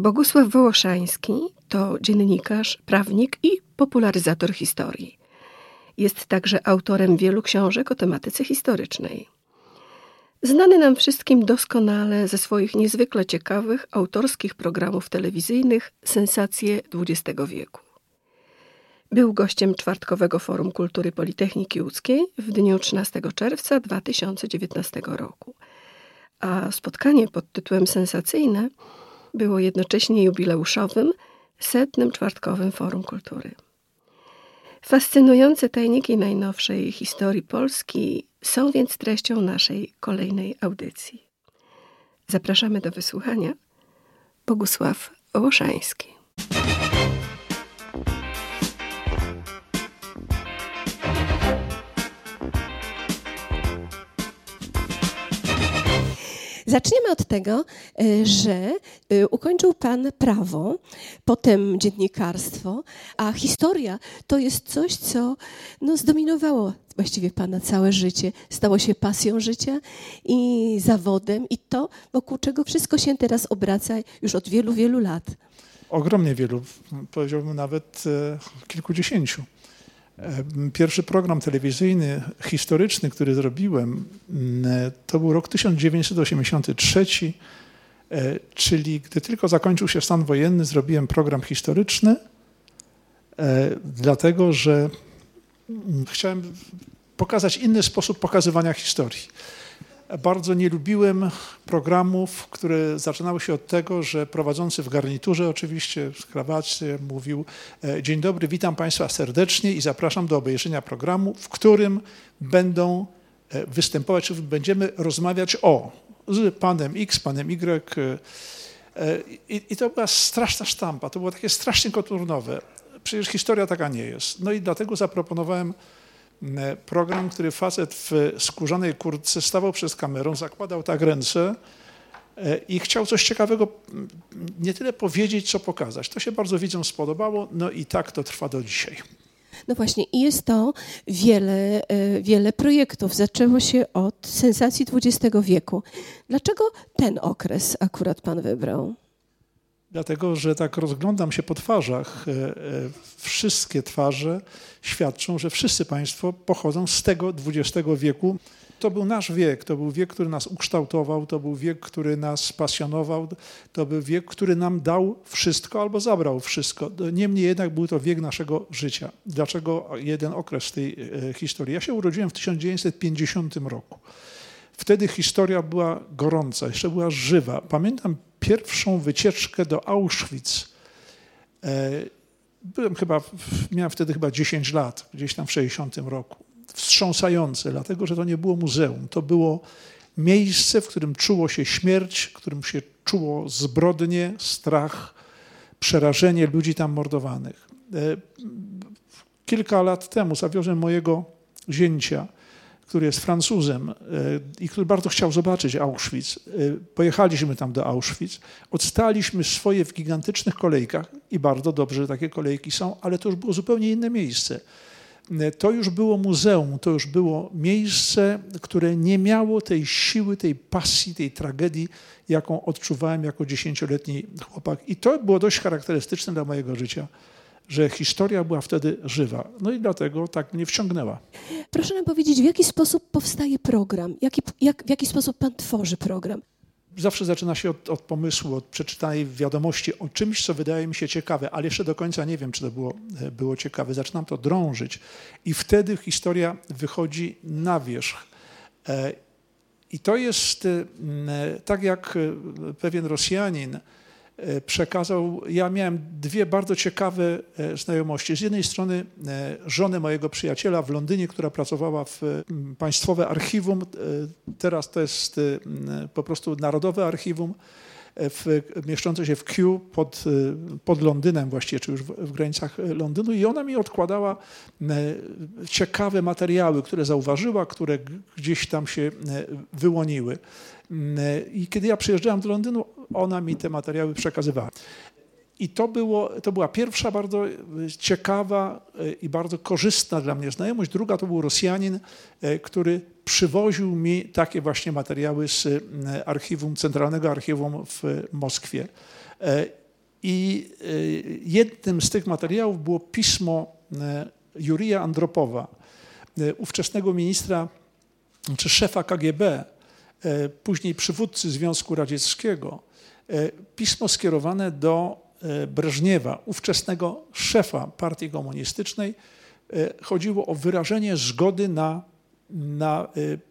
Bogusław Wołoszański to dziennikarz, prawnik i popularyzator historii. Jest także autorem wielu książek o tematyce historycznej. Znany nam wszystkim doskonale ze swoich niezwykle ciekawych autorskich programów telewizyjnych Sensacje XX wieku. Był gościem czwartkowego Forum Kultury Politechniki Łódzkiej w dniu 13 czerwca 2019 roku. A spotkanie pod tytułem Sensacyjne było jednocześnie jubileuszowym, setnym czwartkowym Forum Kultury. Fascynujące tajniki najnowszej historii Polski są więc treścią naszej kolejnej audycji. Zapraszamy do wysłuchania Bogusław Łoszański. Zaczniemy od tego, e, że e, ukończył Pan prawo, potem dziennikarstwo, a historia to jest coś, co no, zdominowało właściwie Pana całe życie. Stało się pasją życia i zawodem, i to, wokół czego wszystko się teraz obraca już od wielu, wielu lat. Ogromnie wielu, powiedziałbym nawet e, kilkudziesięciu. Pierwszy program telewizyjny historyczny, który zrobiłem, to był rok 1983, e, czyli gdy tylko zakończył się stan wojenny, zrobiłem program historyczny, e, dlatego że chciałem pokazać inny sposób pokazywania historii. Bardzo nie lubiłem programów, które zaczynały się od tego, że prowadzący w garniturze, oczywiście w krawacie, mówił: e, Dzień dobry, witam Państwa serdecznie i zapraszam do obejrzenia programu, w którym będą e, występować, czy będziemy rozmawiać o z panem X, panem Y. E, I, I, to była straszna sztampa, to było takie strasznie koturnowe. Przecież historia taka nie jest. No i dlatego zaproponowałem program, który facet w skórzanej kurtce stawał przed kamerą, zakładał tak ręce e, i chciał coś ciekawego nie tyle powiedzieć, co pokazać. To się bardzo widzom spodobało, no i tak to trwa do dzisiaj. No właśnie, i jest to wiele, e, wiele projektów. Zaczęło się od sensacji XX wieku. Dlaczego ten okres akurat pan wybrał? Dlatego, że tak rozglądam się po twarzach. E, e, wszystkie twarze świadczą, że wszyscy Państwo pochodzą z tego XX wieku. To był nasz wiek, to był wiek, który nas ukształtował, to był wiek, który nas pasjonował, to był wiek, który nam dał wszystko albo zabrał wszystko. Niemniej jednak był to wiek naszego życia. Dlaczego jeden okres tej e, historii? Ja się urodziłem w 1950 roku. Wtedy historia była gorąca, jeszcze była żywa. Pamiętam pierwszą wycieczkę do Auschwitz. E, byłem chyba, miałem wtedy chyba 10 lat, gdzieś tam w 60 roku. Wstrząsające, dlatego że to nie było muzeum. To było miejsce, w którym czuło się śmierć, w którym się czuło zbrodnie, strach, przerażenie ludzi tam mordowanych. E, kilka lat temu zawiozłem mojego zięcia który jest Francuzem e, i który bardzo chciał zobaczyć Auschwitz. E, pojechaliśmy tam do Auschwitz, odstaliśmy swoje w gigantycznych kolejkach i bardzo dobrze, że takie kolejki są, ale to już było zupełnie inne miejsce. E, to już było muzeum, to już było miejsce, które nie miało tej siły, tej pasji, tej tragedii, jaką odczuwałem jako dziesięcioletni chłopak. I to było dość charakterystyczne dla mojego życia że historia była wtedy żywa. No i dlatego tak mnie wciągnęła. Proszę nam powiedzieć, w jaki sposób powstaje program? Jaki, jak, w jaki sposób pan tworzy program? Zawsze zaczyna się od, od, pomysłu, od przeczytanej wiadomości o czymś, co wydaje mi się ciekawe, ale jeszcze do końca nie wiem, czy to było, e, było ciekawe. Zaczynam to drążyć i wtedy historia wychodzi na wierzch. E, I to jest e, tak jak pewien Rosjanin, przekazał. Ja miałem dwie bardzo ciekawe e, znajomości. Z jednej strony e, żonę mojego przyjaciela w Londynie, która pracowała w Państwowe Archiwum, teraz to jest po prostu Narodowe Archiwum, w, mieszczące się w Kew pod, pod Londynem właściwie, czy już w, w, granicach Londynu i ona mi odkładała ciekawe materiały, które zauważyła, które gdzieś tam się wyłoniły. I kiedy ja przyjeżdżałem do Londynu, ona mi te materiały przekazywała. I to, było, to była pierwsza bardzo ciekawa e, i bardzo korzystna dla mnie znajomość. Druga to był Rosjanin, e, który przywoził mi takie właśnie materiały z archiwum, Centralnego Archiwum w Moskwie. E, I jednym z tych materiałów było pismo Jurija Andropowa, ówczesnego ministra czy szefa KGB, później przywódcy Związku Radzieckiego, pismo skierowane do Breżniewa, ówczesnego szefa partii komunistycznej. Chodziło o wyrażenie zgody na, na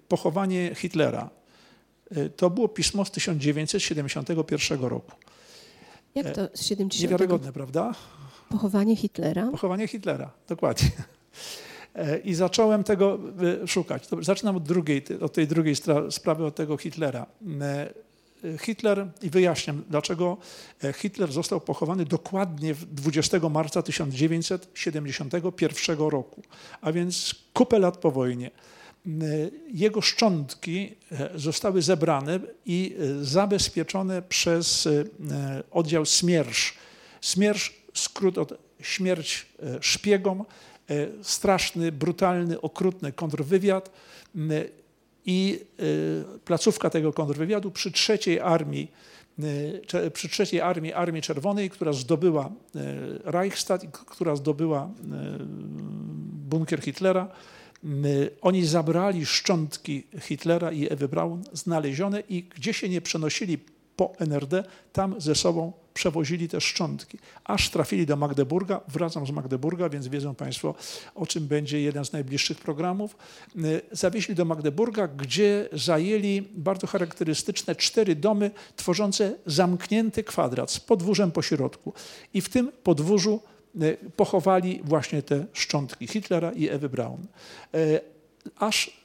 pochowanie Hitlera. To było pismo z 1971 roku. Jak to z 70? Niewiarygodne, prawda? Pochowanie Hitlera? Pochowanie Hitlera, dokładnie. I zacząłem tego szukać. Zaczynam od, drugiej, od tej drugiej sprawy, od tego Hitlera. Hitler, i wyjaśniam, dlaczego Hitler został pochowany dokładnie 20 marca 1971 roku, a więc kupę lat po wojnie. Jego szczątki zostały zebrane i zabezpieczone przez oddział Smiersz. Smiersz, skrót od śmierć szpiegom, straszny, brutalny, okrutny kontrwywiad i placówka tego kontrwywiadu przy trzeciej armii, przy trzeciej armii Armii Czerwonej, która zdobyła Reichstag, która zdobyła bunkier Hitlera. Oni zabrali szczątki Hitlera i Ewy Braun znalezione i gdzie się nie przenosili po NRD, tam ze sobą przewozili te szczątki, aż trafili do Magdeburga. Wracam z Magdeburga, więc wiedzą Państwo, o czym będzie jeden z najbliższych programów. Zawieźli do Magdeburga, gdzie zajęli bardzo charakterystyczne cztery domy tworzące zamknięty kwadrat z podwórzem po środku. I w tym podwórzu pochowali właśnie te szczątki Hitlera i Ewy Braun. Aż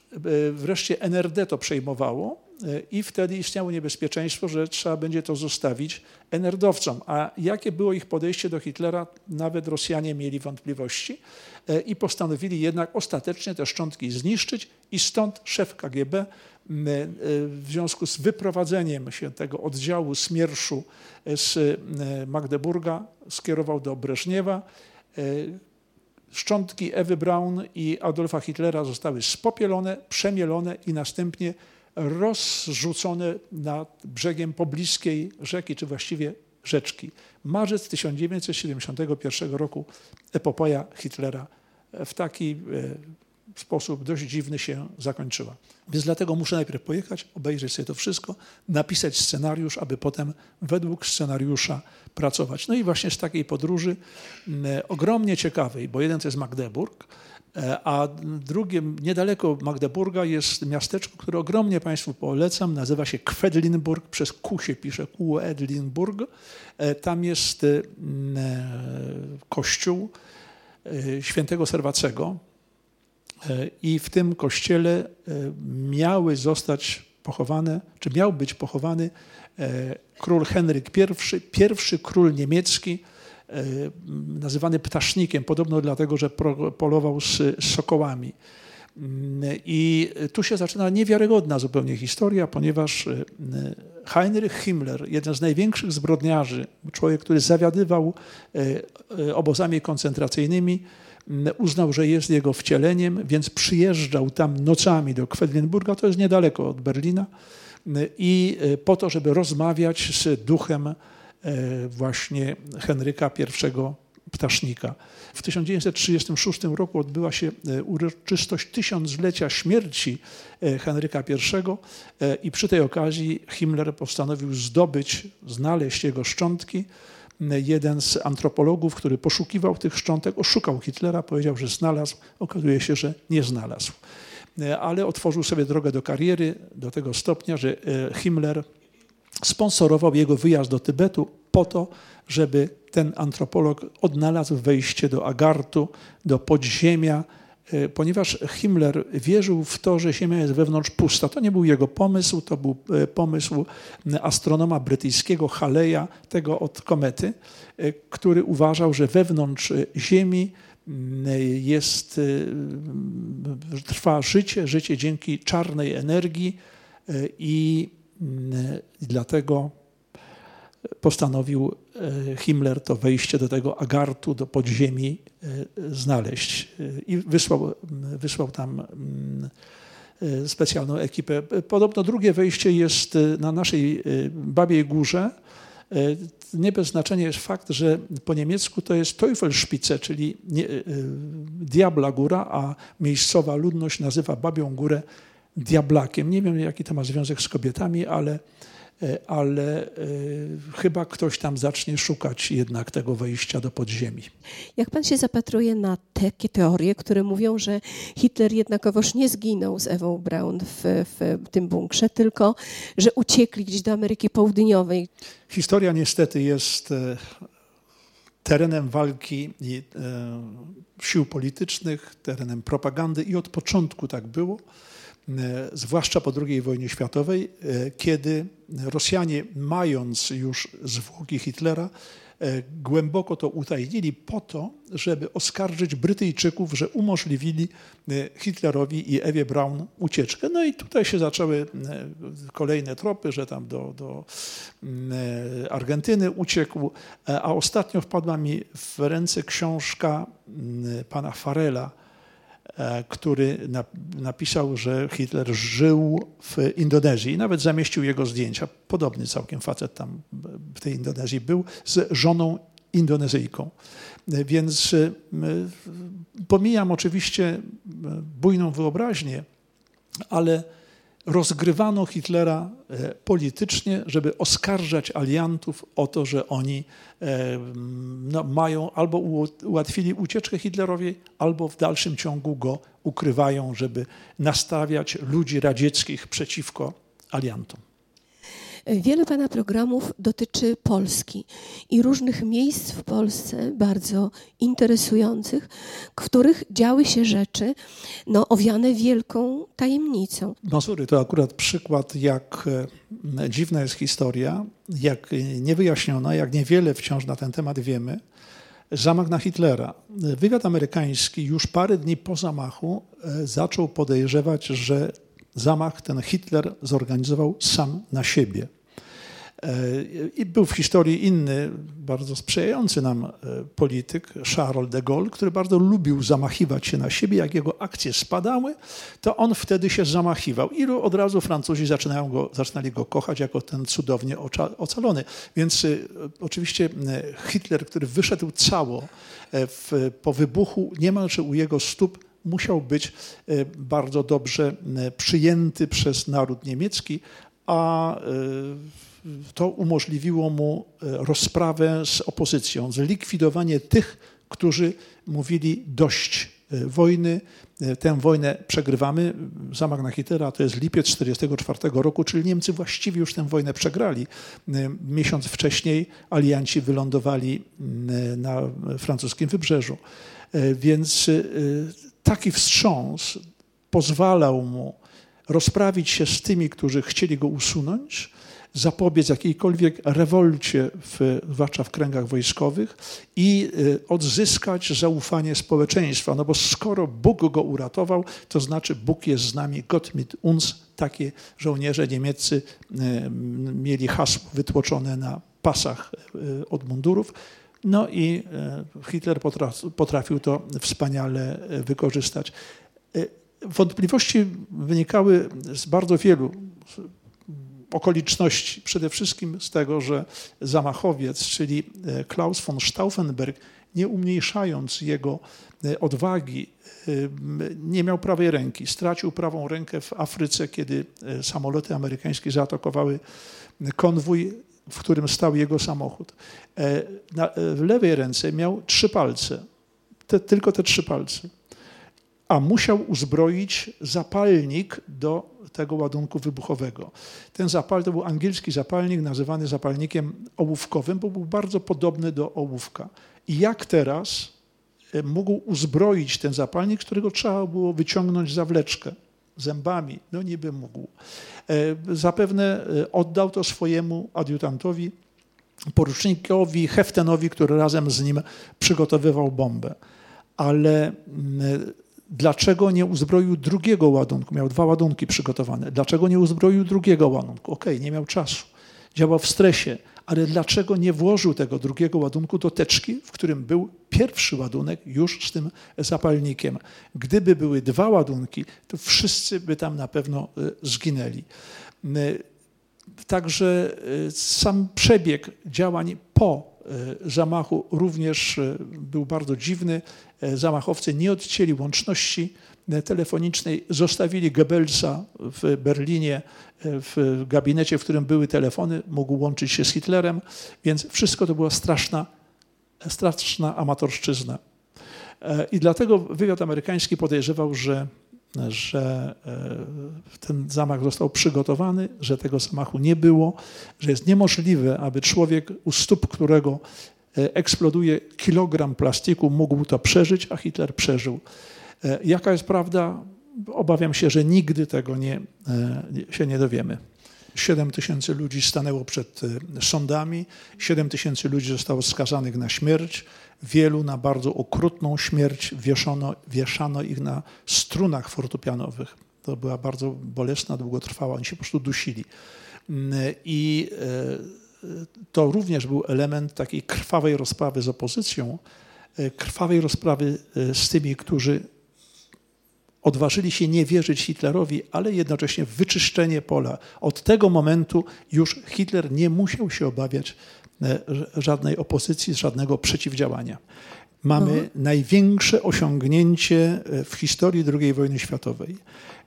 wreszcie NRD to przejmowało i wtedy istniało niebezpieczeństwo, że trzeba będzie to zostawić NRD-owcom. A jakie było ich podejście do Hitlera, nawet Rosjanie mieli wątpliwości i postanowili jednak ostatecznie te szczątki zniszczyć i stąd szef KGB w związku z wyprowadzeniem się tego oddziału Smierszu z Magdeburga skierował do Breżniewa. Szczątki Ewy Braun i Adolfa Hitlera zostały spopielone, przemielone i następnie rozrzucone nad brzegiem pobliskiej rzeki, czy właściwie rzeczki. Marzec 1971 roku epopeja Hitlera w taki sposób dość dziwny się zakończyła. Więc dlatego muszę najpierw pojechać, obejrzeć sobie to wszystko, napisać scenariusz, aby potem według scenariusza pracować. No i właśnie z takiej podróży ogromnie ciekawej, bo jeden to jest Magdeburg, a drugim, niedaleko Magdeburga jest miasteczko, które ogromnie Państwu polecam, nazywa się Kwedlinburg, przez Q się pisze, Kwedlinburg. Tam jest kościół świętego Serwacego i w tym kościele miały zostać pochowane, czy miał być pochowany król Henryk I, pierwszy król niemiecki, nazywany ptasznikiem, podobno dlatego, że polował z sokołami. I tu się zaczyna niewiarygodna zupełnie historia, ponieważ Heinrich Himmler, jeden z największych zbrodniarzy, człowiek, który zawiadywał obozami koncentracyjnymi, uznał, że jest jego wcieleniem, więc przyjeżdżał tam nocami do Kwedlinburga, to jest niedaleko od Berlina, i po to, żeby rozmawiać z duchem właśnie Henryka I Ptasznika. W 1936 roku odbyła się uroczystość tysiąclecia śmierci Henryka I i przy tej okazji Himmler postanowił zdobyć, znaleźć jego szczątki jeden z antropologów, który poszukiwał tych szczątek, oszukał Hitlera, powiedział, że znalazł, okazuje się, że nie znalazł. Ale otworzył sobie drogę do kariery do tego stopnia, że Himmler sponsorował jego wyjazd do Tybetu po to, żeby ten antropolog odnalazł wejście do Agartu, do podziemia, E, ponieważ Himmler wierzył w to, że Ziemia jest wewnątrz pusta. To nie był jego pomysł, to był e, pomysł astronoma brytyjskiego Haleya, tego od komety, e, który uważał, że wewnątrz Ziemi jest, trwa życie, życie dzięki czarnej energii i dlatego postanowił e, Himmler to wejście do tego agartu, do podziemi e, znaleźć i wysłał, wysłał tam e, specjalną ekipę. Podobno drugie wejście jest na naszej Babiej Górze, Nie bez znaczenia jest fakt, że po niemiecku to jest Teufelspitze, czyli nie, Diabla Góra, a miejscowa ludność nazywa Babią Górę Diablakiem. Nie wiem, jaki to ma związek z kobietami, ale E, ale e, chyba ktoś tam zacznie szukać jednak tego wejścia do podziemi. Jak pan się zapatruje na takie teorie, które mówią, że Hitler jednakowoż nie zginął z Ewą Braun w, w tym bunkrze, tylko że uciekli gdzieś do Ameryki Południowej? Historia niestety jest e, terenem walki sił politycznych, terenem propagandy i od początku tak było. E, zwłaszcza po II wojnie światowej, e, kiedy Rosjanie, mając już zwłoki Hitlera, e, głęboko to utajnili po to, żeby oskarżyć Brytyjczyków, że umożliwili Hitlerowi i Ewie Braun ucieczkę. No i tutaj się zaczęły kolejne tropy, że tam do, do Argentyny uciekł, a ostatnio wpadła mi w ręce książka pana Farela, który napisał, że Hitler żył w Indonezji i nawet zamieścił jego zdjęcia. Podobny całkiem facet tam w tej Indonezji był z żoną Indonezyjką. E, więc e, pomijam oczywiście bujną wyobraźnię, ale rozgrywano Hitlera e, politycznie, żeby oskarżać aliantów o to, że oni e, no, mają albo ułatwili ucieczkę Hitlerowi, albo w dalszym ciągu go ukrywają, żeby nastawiać ludzi radzieckich przeciwko aliantom. Wiele Pana programów dotyczy Polski i różnych miejsc w Polsce bardzo interesujących, w których działy się rzeczy no, owiane wielką tajemnicą. Mazury to akurat przykład, jak e, dziwna jest historia, jak niewyjaśniona, jak niewiele wciąż na ten temat wiemy. Zamach na Hitlera. Wywiad amerykański już parę dni po zamachu e, zaczął podejrzewać, że zamach ten Hitler zorganizował sam na siebie. I był w historii inny, bardzo sprzyjający nam e, polityk, Charles de Gaulle, który bardzo lubił zamachiwać się na siebie. Jak jego akcje spadały, to on wtedy się zamachiwał. I od razu Francuzi zaczynają go, zaczynali go kochać jako ten cudownie ocalony. Więc e, oczywiście e, Hitler, który wyszedł cało w, po wybuchu, niemalże u jego stóp musiał być bardzo dobrze przyjęty przez naród niemiecki, a to umożliwiło mu e, rozprawę z opozycją, zlikwidowanie tych, którzy mówili dość e, wojny, e, tę wojnę przegrywamy. Zamach na Hitlera to jest lipiec 1944 roku, czyli Niemcy właściwie już tę wojnę przegrali. Miesiąc wcześniej alianci wylądowali na francuskim wybrzeżu. Więc taki wstrząs pozwalał mu rozprawić się z tymi, którzy chcieli go usunąć, zapobiec jakiejkolwiek rewolcie, w, zwłaszcza w kręgach wojskowych i y, odzyskać zaufanie społeczeństwa. No bo skoro Bóg go uratował, to znaczy Bóg jest z nami, Gott mit uns. Takie żołnierze niemieccy y, mieli hasło wytłoczone na pasach y, od mundurów. No i Hitler potrafił to wspaniale wykorzystać. Wątpliwości wynikały z bardzo wielu okoliczności. Przede wszystkim z tego, że zamachowiec, czyli e, Klaus von Stauffenberg, nie umniejszając jego e, odwagi, e, nie miał prawej ręki. Stracił prawą rękę w Afryce, kiedy samoloty amerykańskie zaatakowały konwój, w którym stał jego samochód. w lewej ręce miał trzy palce, te, tylko te trzy palce a musiał uzbroić zapalnik do tego ładunku wybuchowego. Ten zapal to był angielski zapalnik nazywany zapalnikiem ołówkowym, bo był bardzo podobny do ołówka. I jak teraz e, mógł uzbroić ten zapalnik, którego trzeba było wyciągnąć zawleczkę zębami? No niby mógł. E, zapewne e, oddał to swojemu adiutantowi, porucznikowi Heftenowi, który razem z nim przygotowywał bombę. Ale Dlaczego nie uzbroił drugiego ładunku? Miał dwa ładunki przygotowane. Dlaczego nie uzbroił drugiego ładunku? Okej, okay, nie miał czasu. Działał w stresie, ale dlaczego nie włożył tego drugiego ładunku do teczki, w którym był pierwszy ładunek już z tym zapalnikiem? Gdyby były dwa ładunki, to wszyscy by tam na pewno e, zginęli. Także sam przebieg działań po zamachu również był bardzo dziwny. Zamachowcy nie odcięli łączności telefonicznej, zostawili Goebbelsa w Berlinie w gabinecie, w którym były telefony, mógł łączyć się z Hitlerem, więc wszystko to była straszna, straszna amatorszczyzna. E, I dlatego wywiad amerykański podejrzewał, że, że e, ten zamach został przygotowany, że tego zamachu nie było, że jest niemożliwe, aby człowiek, u stóp którego e, eksploduje kilogram plastiku, mógł to przeżyć, a Hitler przeżył. Jaka jest prawda? Obawiam się, że nigdy tego nie, się nie dowiemy. 7 tysięcy ludzi stanęło przed sądami, 7 tysięcy ludzi zostało skazanych na śmierć, wielu na bardzo okrutną śmierć wieszono, wieszano ich na strunach fortepianowych. To była bardzo bolesna, długotrwała, oni się po prostu dusili. I e, to również był element takiej krwawej rozprawy z opozycją, e, krwawej rozprawy e, z tymi, którzy odważyli się nie wierzyć Hitlerowi, ale jednocześnie wyczyszczenie pola. Od tego momentu już Hitler nie musiał się obawiać żadnej opozycji, żadnego przeciwdziałania. Mamy mhm. największe osiągnięcie e, w historii II wojny światowej.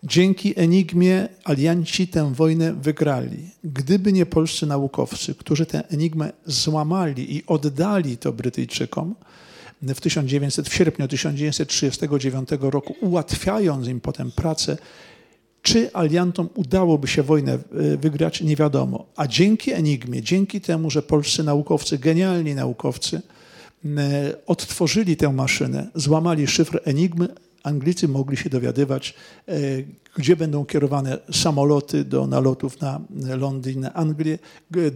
Dzięki Enigmie alianci tę wojnę wygrali. Gdyby nie polscy naukowcy, którzy tę enigmę złamali i oddali to Brytyjczykom, w, 1900, w sierpniu 1939 roku, ułatwiając im potem pracę czy aliantom udałoby się wojnę e, wygrać, nie wiadomo. A dzięki Enigmie, dzięki temu, że polscy naukowcy, genialni naukowcy, odtworzyli tę maszynę, złamali szyfr Enigmy, Anglicy mogli się dowiadywać, e, gdzie będą kierowane samoloty do nalotów na Londyn, na Anglię,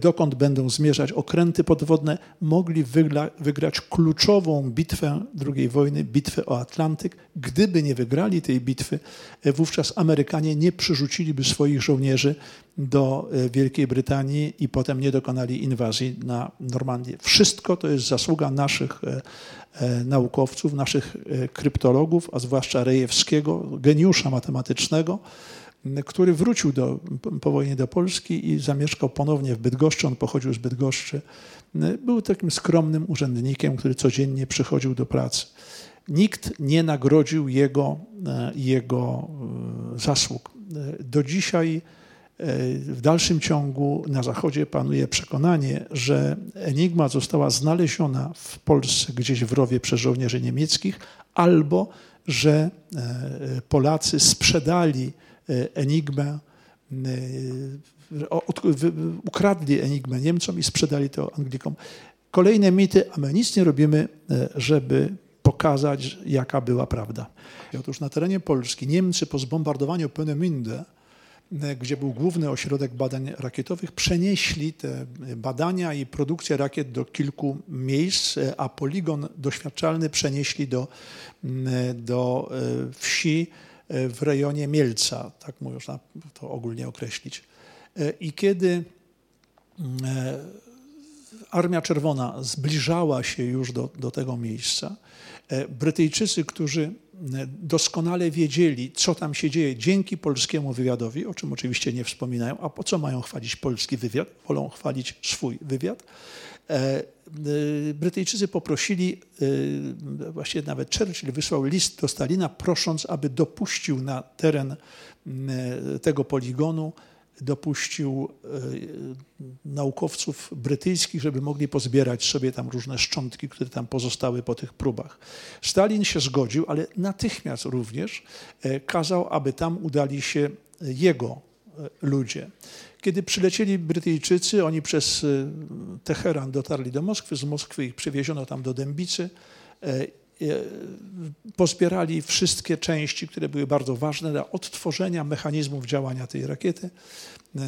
dokąd będą zmierzać okręty podwodne, mogli wygra, wygrać kluczową bitwę II wojny, bitwę o Atlantyk. Gdyby nie wygrali tej bitwy, e, wówczas Amerykanie nie przyrzuciliby swoich żołnierzy do e, Wielkiej Brytanii i potem nie dokonali inwazji na Normandię. Wszystko to jest zasługa naszych E, naukowców, naszych kryptologów, a zwłaszcza Rejewskiego, geniusza matematycznego, który wrócił do, po wojnie do Polski i zamieszkał ponownie w Bydgoszczy. On pochodził z Bydgoszczy. Był takim skromnym urzędnikiem, który codziennie przychodził do pracy. Nikt nie nagrodził jego, e, jego zasług. Do dzisiaj w dalszym ciągu na Zachodzie panuje przekonanie, że Enigma została znaleziona w Polsce gdzieś w rowie przez żołnierzy niemieckich, albo że e, Polacy sprzedali e, Enigmę, e, ukradli Enigmę Niemcom i sprzedali to Anglikom. Kolejne mity, a my nic nie robimy, żeby pokazać, jaka była prawda. Otóż na terenie Polski Niemcy po zbombardowaniu Peenemünde gdzie był główny ośrodek badań rakietowych, przenieśli te badania i produkcję rakiet do kilku miejsc, e, a poligon doświadczalny przenieśli do, do e, wsi w rejonie Mielca, tak można to ogólnie określić. I kiedy Armia Czerwona zbliżała się już do, do tego miejsca, Brytyjczycy, którzy doskonale wiedzieli, co tam się dzieje dzięki polskiemu wywiadowi, o czym oczywiście nie wspominają, a po co mają chwalić polski wywiad? Wolą chwalić swój wywiad. E, e, Brytyjczycy poprosili, e, właściwie nawet Churchill wysłał list do Stalina, prosząc, aby dopuścił na teren tego poligonu dopuścił e, naukowców brytyjskich, żeby mogli pozbierać sobie tam różne szczątki, które tam pozostały po tych próbach. Stalin się zgodził, ale natychmiast również e, kazał, aby tam udali się jego e, ludzie. Kiedy przylecieli Brytyjczycy, oni przez Teheran dotarli do Moskwy, z Moskwy ich przewieziono tam do Dębicy pozbierali wszystkie części, które były bardzo ważne dla odtworzenia mechanizmów działania tej rakiety. E,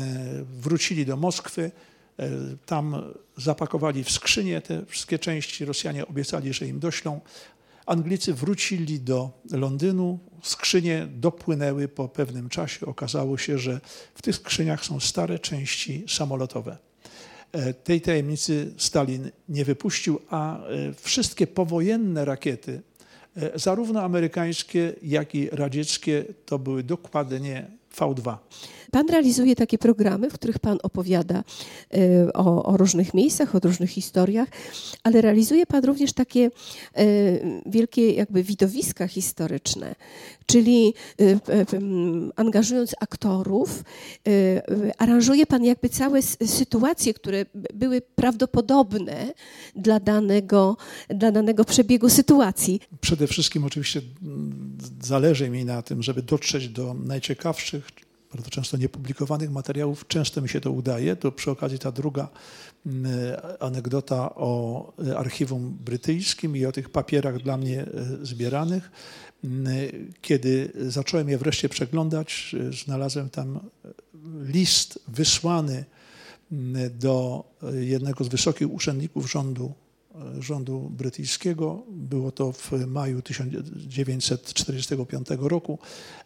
wrócili do Moskwy, e, tam zapakowali w skrzynie te wszystkie części. Rosjanie obiecali, że im doślą. Anglicy wrócili do Londynu, skrzynie dopłynęły po pewnym czasie. Okazało się, że w tych skrzyniach są stare części samolotowe. E, tej tajemnicy Stalin nie wypuścił, a e, wszystkie powojenne rakiety, e, zarówno amerykańskie, jak i radzieckie, to były dokładnie V2. Pan realizuje takie programy, w których Pan opowiada y, o, o, różnych miejscach, o różnych historiach, ale realizuje Pan również takie y, wielkie jakby widowiska historyczne, czyli y, angażując aktorów, aranżuje Pan jakby całe sytuacje, które były prawdopodobne dla danego, dla danego przebiegu sytuacji. Przede wszystkim oczywiście zależy mi na tym, żeby dotrzeć do najciekawszych bardzo często niepublikowanych materiałów. Często mi się to udaje. To przy okazji ta druga mm, anegdota o archiwum brytyjskim i o tych papierach dla mnie e, zbieranych. Mm, kiedy zacząłem je wreszcie przeglądać, e, znalazłem tam list wysłany mm, do jednego z wysokich urzędników rządu rządu brytyjskiego. Było to w maju 1945 roku.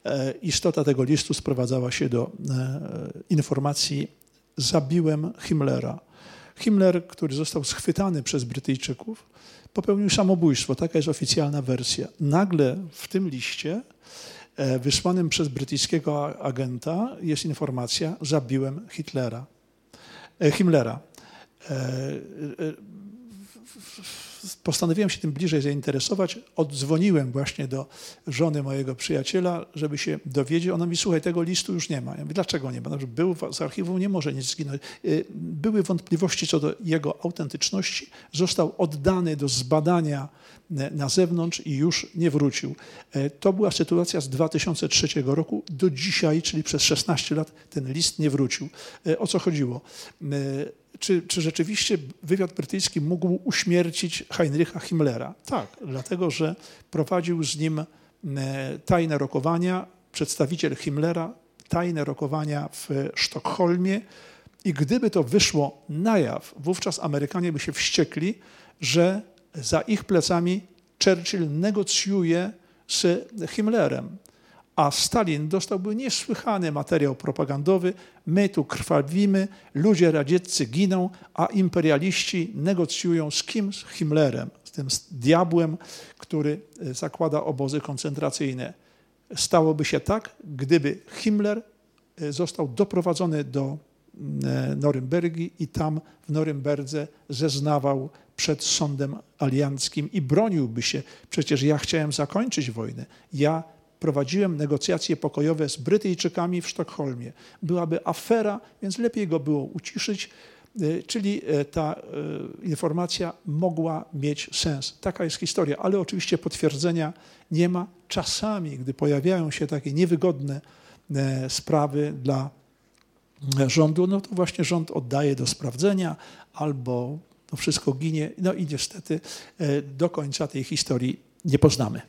E, istota tego listu sprowadzała się do e, informacji zabiłem Himmlera. Himmler, który został schwytany przez Brytyjczyków, popełnił samobójstwo. Taka jest oficjalna wersja. Nagle w tym liście e, wysłanym przez brytyjskiego agenta jest informacja zabiłem Hitlera, Himmlera postanowiłem się tym bliżej zainteresować. Odzwoniłem właśnie do żony mojego przyjaciela, żeby się dowiedzieć. Ona mi, słuchaj, tego listu już nie ma. Ja mówię, dlaczego nie ma? No, był z archiwum, nie może nic zginąć. Y, były wątpliwości co do jego autentyczności. Został oddany do zbadania na zewnątrz i już nie wrócił. E, to była sytuacja z 2003 roku. Do dzisiaj, czyli przez 16 lat, ten list nie wrócił. E, o co chodziło? E, czy, czy rzeczywiście wywiad brytyjski mógł uśmiercić Heinricha Himmlera? Tak, dlatego że prowadził z nim tajne rokowania, przedstawiciel Himmlera, tajne rokowania w Sztokholmie. I gdyby to wyszło na jaw, wówczas Amerykanie by się wściekli, że za ich plecami Churchill negocjuje z Himmlerem, a Stalin dostałby niesłychany materiał propagandowy. My tu krwawimy, ludzie radzieccy giną, a imperialiści negocjują z kim? Z Himmlerem, z tym diabłem, który e, zakłada obozy koncentracyjne. Stałoby się tak, gdyby Himmler e, został doprowadzony do e, Norymbergi i tam w Norymberdze zeznawał przed sądem alianckim i broniłby się. Przecież ja chciałem zakończyć wojnę. Ja prowadziłem negocjacje pokojowe z Brytyjczykami w Sztokholmie. Byłaby afera, więc lepiej go było uciszyć, e, czyli e, ta e, informacja mogła mieć sens. Taka jest historia, ale oczywiście potwierdzenia nie ma. Czasami, gdy pojawiają się takie niewygodne sprawy dla rządu, no to właśnie rząd oddaje do sprawdzenia albo to wszystko ginie. No i niestety e, do końca tej historii nie poznamy.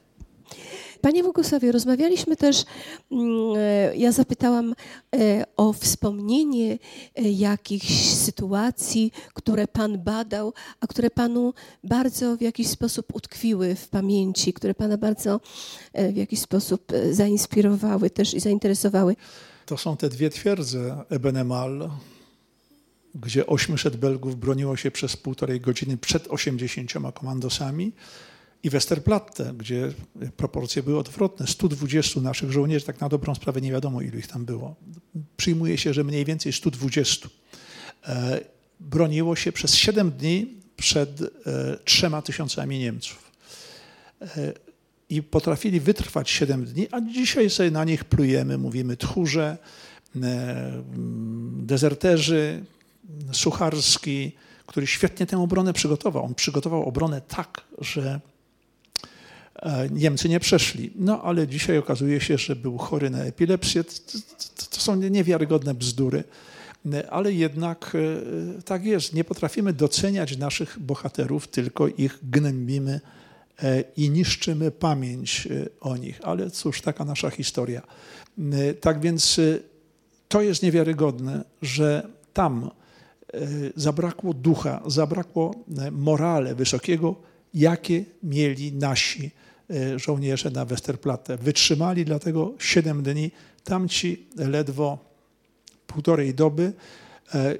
Panie Bogusławie, rozmawialiśmy też, mm, e, ja zapytałam e, o wspomnienie jakichś sytuacji, które Pan badał, a które Panu bardzo w jakiś sposób utkwiły w pamięci, które Pana bardzo w jakiś sposób zainspirowały też i zainteresowały. To są te dwie twierdze Ebenemal, gdzie 800 Belgów broniło się przez półtorej godziny przed 80 komandosami i Westerplatte, gdzie proporcje były odwrotne. 120 naszych żołnierzy, tak na dobrą sprawę nie wiadomo ilu ich tam było. Przyjmuje się, że mniej więcej 120. E, broniło się przez 7 dni przed e, trzema tysiącami Niemców. E, I potrafili wytrwać 7 dni, a dzisiaj sobie na nich plujemy, mówimy tchórze, dezerterzy, Sucharski, który świetnie tę obronę przygotował. On przygotował obronę tak, że e, Niemcy nie przeszli. No ale dzisiaj okazuje się, że był chory na epilepsję. To są niewiarygodne bzdury. Ale jednak e, tak jest. Nie potrafimy doceniać naszych bohaterów, tylko ich gnębimy e, i niszczymy pamięć o nich. Ale cóż, taka nasza historia. Tak więc to jest niewiarygodne, że tam E, zabrakło ducha, zabrakło e, morale wysokiego, jakie mieli nasi e, żołnierze na Westerplatte. Wytrzymali dlatego 7 dni, tamci ledwo półtorej doby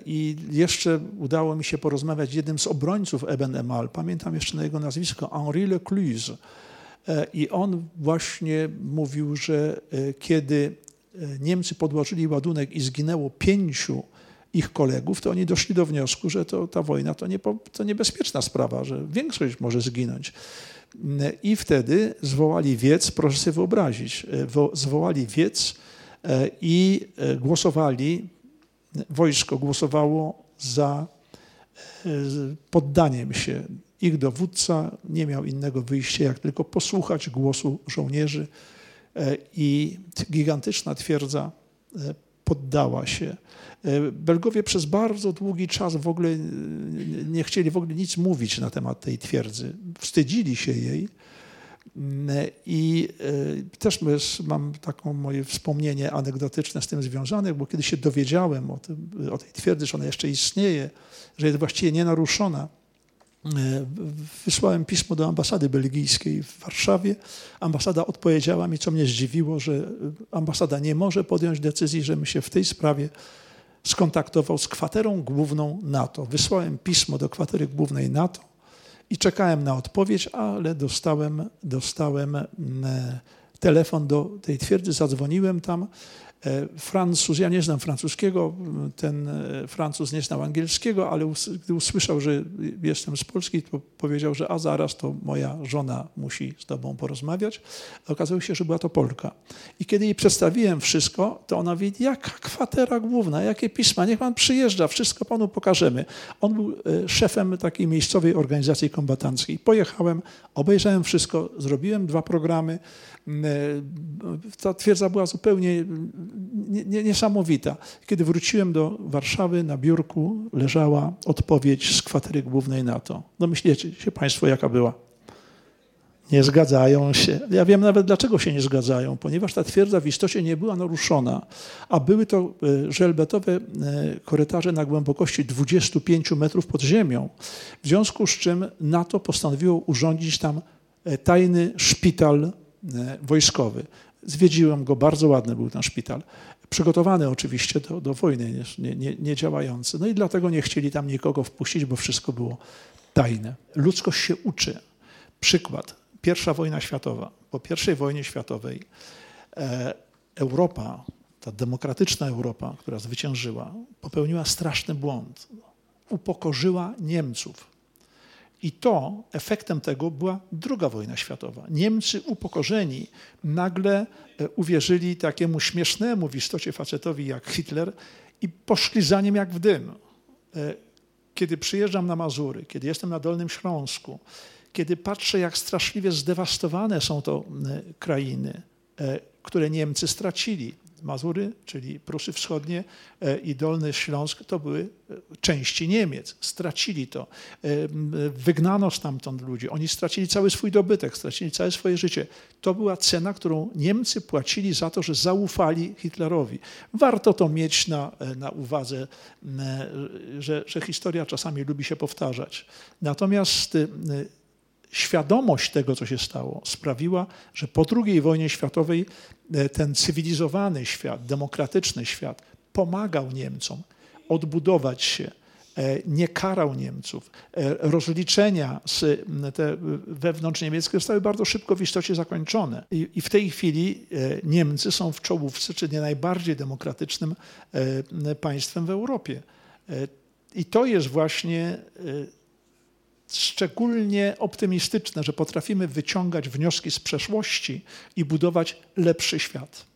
i jeszcze udało mi się porozmawiać z jednym z obrońców Eben Emal, pamiętam jeszcze na jego nazwisko, Henri Lecluse. I on właśnie mówił, że kiedy Niemcy podłożyli ładunek i zginęło pięciu ich kolegów, to oni doszli do wniosku, że to, ta wojna to, nie, to niebezpieczna sprawa, że większość może zginąć. I wtedy zwołali wiec, proszę sobie wyobrazić, zwołali wiec i głosowali, wojsko głosowało za poddaniem się. Ich dowódca nie miał innego wyjścia, jak tylko posłuchać głosu żołnierzy i gigantyczna twierdza poddała się. E, Belgowie przez bardzo długi czas w ogóle nie chcieli w ogóle nic mówić na temat tej twierdzy. Wstydzili się jej. Mm, I e, też mam taką moje wspomnienie anegdotyczne z tym związane, bo kiedy się dowiedziałem o, tym, o tej twierdzy, że ona jeszcze istnieje, że jest właściwie nienaruszona, E, wysłałem pismo do ambasady belgijskiej w Warszawie. Ambasada odpowiedziała mi, co mnie zdziwiło, że ambasada nie może podjąć decyzji, żebym się w tej sprawie skontaktował z kwaterą główną NATO. Wysłałem pismo do kwatery głównej NATO i czekałem na odpowiedź, ale dostałem, dostałem mm, telefon do tej twierdzy, zadzwoniłem tam E, Francuz, ja nie znam francuskiego, ten e, Francuz nie znał angielskiego, ale gdy usłyszał, że jestem z Polski, to powiedział, że a zaraz to moja żona musi z tobą porozmawiać. Okazało się, że była to Polka. I kiedy jej przedstawiłem wszystko, to ona mówi, jaka kwatera główna, jakie pisma, niech pan przyjeżdża, wszystko panu pokażemy. On był e, szefem takiej miejscowej organizacji kombatanckiej. Pojechałem, obejrzałem wszystko, zrobiłem dwa programy, ta twierdza była zupełnie niesamowita. Kiedy wróciłem do Warszawy, na biurku leżała odpowiedź z kwatery głównej NATO. Domyślicie się Państwo, jaka była? Nie zgadzają się. Ja wiem nawet, dlaczego się nie zgadzają, ponieważ ta twierdza w istocie nie była naruszona, a były to e, żelbetowe e, korytarze na głębokości 25 metrów pod ziemią, w związku z czym NATO postanowiło urządzić tam e, tajny szpital wojskowy. Zwiedziłem go, bardzo ładny był ten szpital. Przygotowany oczywiście do, do wojny, nie, nie, nie działający. No i dlatego nie chcieli tam nikogo wpuścić, bo wszystko było tajne. Ludzkość się uczy. Przykład. Pierwsza wojna światowa. Po pierwszej wojnie światowej e, Europa, ta demokratyczna Europa, która zwyciężyła, popełniła straszny błąd. Upokorzyła Niemców i to efektem tego była druga wojna światowa. Niemcy upokorzeni nagle e, uwierzyli takiemu śmiesznemu w istocie facetowi jak Hitler i poszli za nim jak w dym. E, kiedy przyjeżdżam na Mazury, kiedy jestem na Dolnym Śląsku, kiedy patrzę, jak straszliwie zdewastowane są to e, krainy, które Niemcy stracili. Mazury, czyli Prusy Wschodnie e, i Dolny Śląsk, to były e, części Niemiec. Stracili to. E, wygnano stamtąd ludzi. Oni stracili cały swój dobytek, stracili całe swoje życie. To była cena, którą Niemcy płacili za to, że zaufali Hitlerowi. Warto to mieć na, na uwadze, że, że historia czasami lubi się powtarzać. Natomiast świadomość tego, co się stało, sprawiła, że po II wojnie światowej e, ten cywilizowany świat, demokratyczny świat pomagał Niemcom odbudować się, e, nie karał Niemców. E, rozliczenia z te wewnątrz niemieckie zostały bardzo szybko w istocie zakończone. I, I, w tej chwili Niemcy są w czołówce, czy nie najbardziej demokratycznym państwem w Europie. I to jest właśnie szczególnie optymistyczne, że potrafimy wyciągać wnioski z przeszłości i budować lepszy świat.